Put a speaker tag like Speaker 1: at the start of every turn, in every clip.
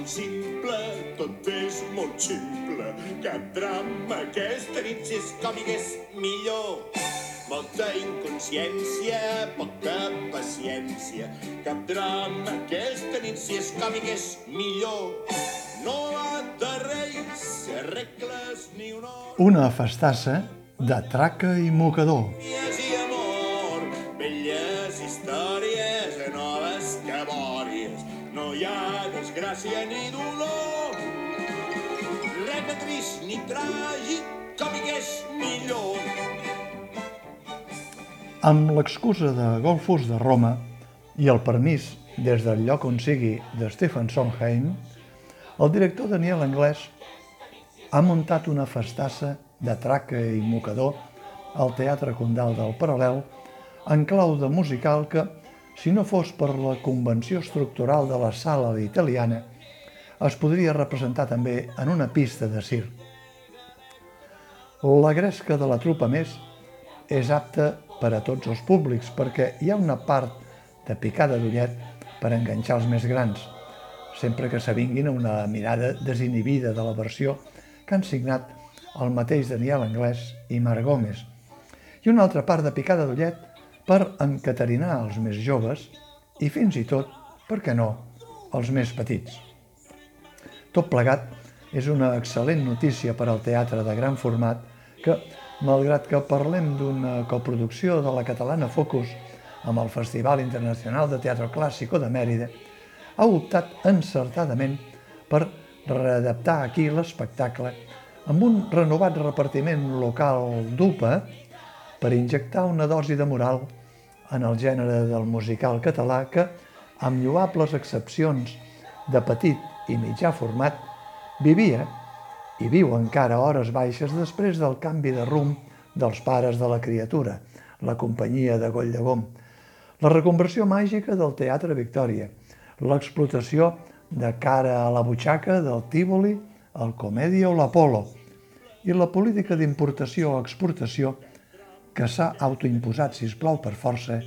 Speaker 1: molt simple, tot és molt ximple. Cap drama aquesta nit, si és còmic és millor. Molta inconsciència, poca paciència. Cap drama aquesta nit, si és còmic és millor. No ha de reis, regles ni honor.
Speaker 2: Una festassa de traca i mocador.
Speaker 1: Vies No hi ha desgràcia ni dolor. Res de trist ni tràgic, còmic és millor.
Speaker 2: Amb l'excusa de Golfos de Roma i el permís des del lloc on sigui de Stephen Sondheim, el director Daniel Anglès ha muntat una festassa de traca i mocador al Teatre Condal del Paral·lel en clau de musical que, si no fos per la convenció estructural de la sala italiana, es podria representar també en una pista de circ. La gresca de la trupa més és apta per a tots els públics perquè hi ha una part de picada d'ullet per enganxar els més grans, sempre que s'avinguin a una mirada desinhibida de la versió que han signat el mateix Daniel Anglès i Marc Gómez, i una altra part de picada d'ullet per encaterinar els més joves i fins i tot, per què no, els més petits. Tot plegat és una excel·lent notícia per al teatre de gran format que, malgrat que parlem d'una coproducció de la catalana Focus amb el Festival Internacional de Teatre Clàssico de Mèrida, ha optat encertadament per readaptar aquí l'espectacle amb un renovat repartiment local d'UPA per injectar una dosi de moral en el gènere del musical català que, amb lloables excepcions de petit i mitjà format, vivia i viu encara hores baixes després del canvi de rumb dels pares de la criatura, la companyia de Goll de Gom, la reconversió màgica del Teatre Victòria, l'explotació de cara a la butxaca del Tívoli, el Comèdia o l'Apolo, i la política d'importació o exportació que s'ha autoimposat, si es plau per força,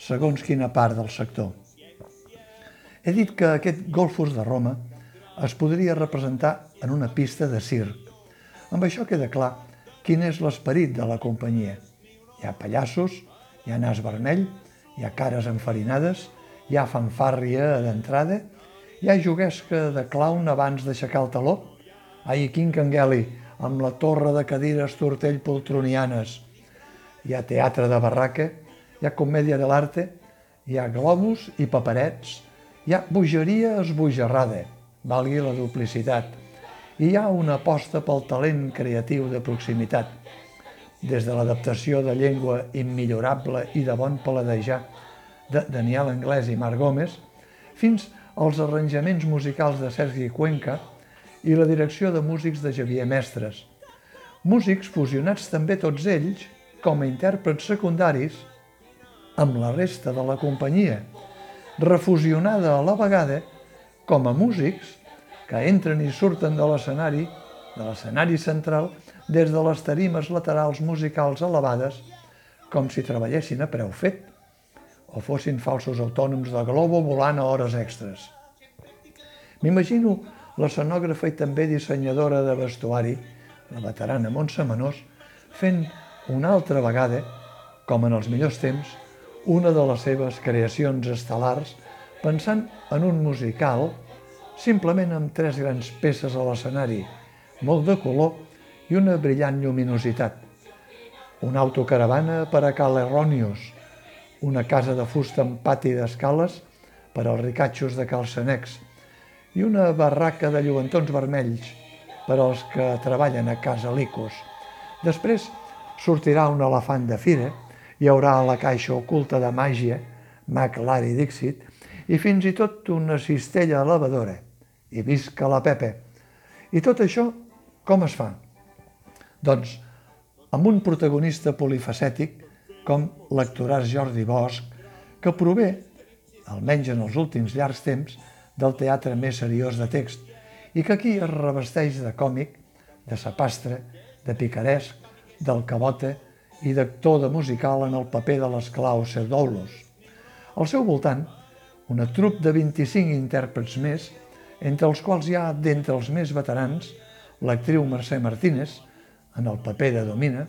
Speaker 2: segons quina part del sector. He dit que aquest Golfos de Roma es podria representar en una pista de circ. Amb això queda clar quin és l'esperit de la companyia. Hi ha pallassos, hi ha nas vermell, hi ha cares enfarinades, hi ha fanfàrria d'entrada, hi ha juguesca de clown abans d'aixecar el taló, ai, quin cangueli, amb la torre de cadires tortell poltronianes, hi ha teatre de barraca, hi ha comèdia de l'arte, hi ha globus i paperets, hi ha bogeria esbojarrada, valgui la duplicitat, i hi ha una aposta pel talent creatiu de proximitat, des de l'adaptació de llengua immillorable i de bon paladejar de Daniel Anglès i Marc Gómez, fins als arranjaments musicals de Sergi Cuenca i la direcció de músics de Xavier Mestres. Músics fusionats també tots ells com a intèrprets secundaris amb la resta de la companyia, refusionada a la vegada com a músics que entren i surten de l'escenari, de l'escenari central, des de les tarimes laterals musicals elevades, com si treballessin a preu fet, o fossin falsos autònoms de globo volant a hores extres. M'imagino l'escenògrafa i també dissenyadora de vestuari, la veterana Montse Menós, fent una altra vegada, com en els millors temps, una de les seves creacions estel·lars, pensant en un musical, simplement amb tres grans peces a l'escenari, molt de color i una brillant lluminositat. Una autocaravana per a Cal Errònios, una casa de fusta amb pati d'escales per als ricatxos de Calcenecs i una barraca de lluentons vermells per als que treballen a casa Licos. Després sortirà un elefant de fira, hi haurà la caixa oculta de màgia, Mac Larry Dixit, i fins i tot una cistella elevadora. I visca la Pepe. I tot això com es fa? Doncs amb un protagonista polifacètic com l'actoràs Jordi Bosch, que prové, almenys en els últims llargs temps, del teatre més seriós de text i que aquí es revesteix de còmic, de sapastre, de picaresc, del cabota i d'actor de musical en el paper de l'esclau Pseudoulos. Al seu voltant, una trup de 25 intèrprets més entre els quals hi ha, d'entre els més veterans, l'actriu Mercè Martínez, en el paper de Domina,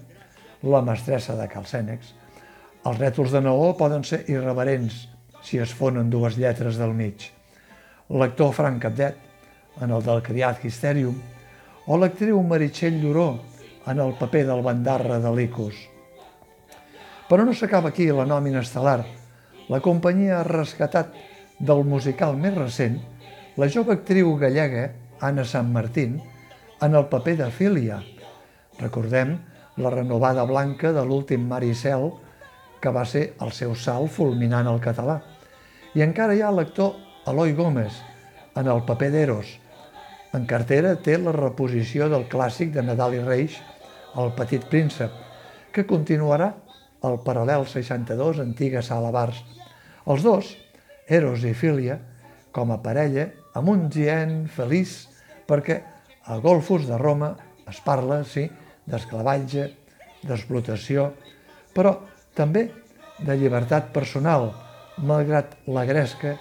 Speaker 2: la mestressa de Calcènex. Els rètols de Naó poden ser irreverents si es fonen dues lletres del mig. L'actor Frank Capdet, en el del criat Hysterium, o l'actriu Meritxell Lloró, en el paper del bandarra de l'Icus. Però no s'acaba aquí la nòmina estel·lar. La companyia ha rescatat del musical més recent la jove actriu gallega Anna Sant Martín en el paper de Fília. Recordem la renovada blanca de l'últim Maricel, que va ser el seu salt fulminant al català. I encara hi ha l'actor Eloi Gómez en el paper d'Eros. En cartera té la reposició del clàssic de Nadal i Reis, El petit príncep, que continuarà al paral·lel 62 antiga sala bars. Els dos, Eros i Filia, com a parella, amb un gient feliç, perquè a Golfos de Roma es parla, sí, d'esclavatge, d'explotació, però també de llibertat personal, malgrat la gresca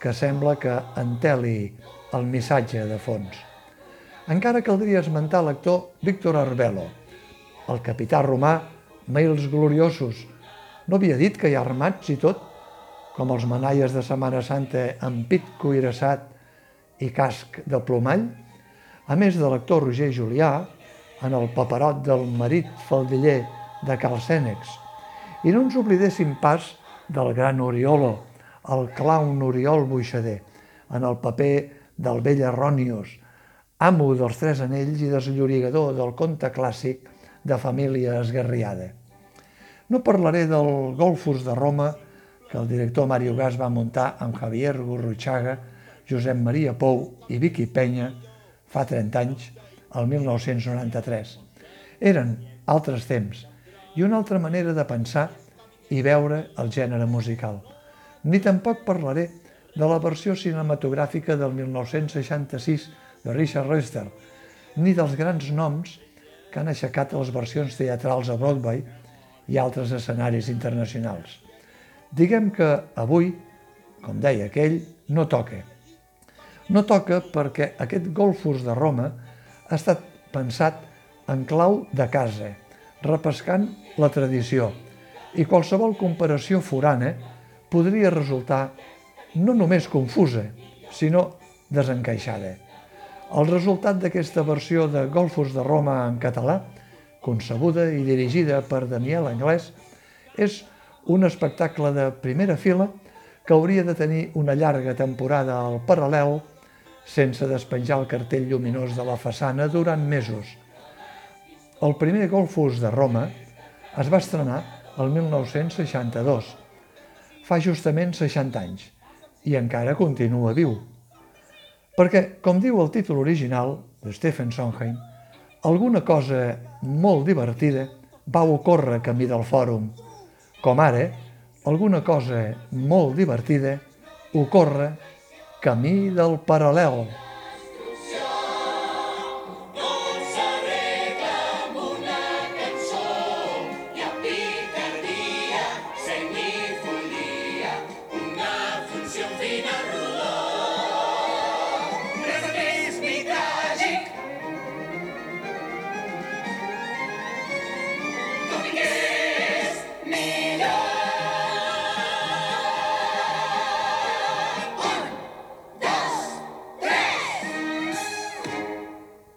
Speaker 2: que sembla que enteli el missatge de fons. Encara caldria esmentar l'actor Víctor Arbelo, el capità romà Mails Gloriosos. No havia dit que hi ha armats i tot, com els manaies de Setmana Santa amb pit cuirassat i casc de plomall, a més de l'actor Roger Julià, en el paperot del marit faldiller de Calcènex. I no ens oblidéssim pas del gran Oriolo, el clown Oriol Buixader, en el paper del vell Errònios, amo dels tres anells i desllorigador del conte clàssic de família esgarriada. No parlaré del Golfus de Roma que el director Mario Gas va muntar amb Javier Gurruchaga, Josep Maria Pou i Vicky Penya fa 30 anys, el 1993. Eren altres temps i una altra manera de pensar i veure el gènere musical. Ni tampoc parlaré de la versió cinematogràfica del 1966 de Richard Lester, ni dels grans noms que han aixecat les versions teatrals a Broadway i altres escenaris internacionals. Diguem que avui, com deia aquell, no toca. No toca perquè aquest Golfus de Roma ha estat pensat en clau de casa, repescant la tradició, i qualsevol comparació forana podria resultar no només confusa, sinó desencaixada. El resultat d'aquesta versió de Golfos de Roma en català, concebuda i dirigida per Daniel Anglès, és un espectacle de primera fila que hauria de tenir una llarga temporada al paral·lel sense despenjar el cartell lluminós de la façana durant mesos. El primer Golfos de Roma es va estrenar el 1962, fa justament 60 anys, i encara continua viu. Perquè, com diu el títol original de Stephen Sondheim, alguna cosa molt divertida va ocórrer camí del fòrum, com ara alguna cosa molt divertida ocorre camí del paral·lel.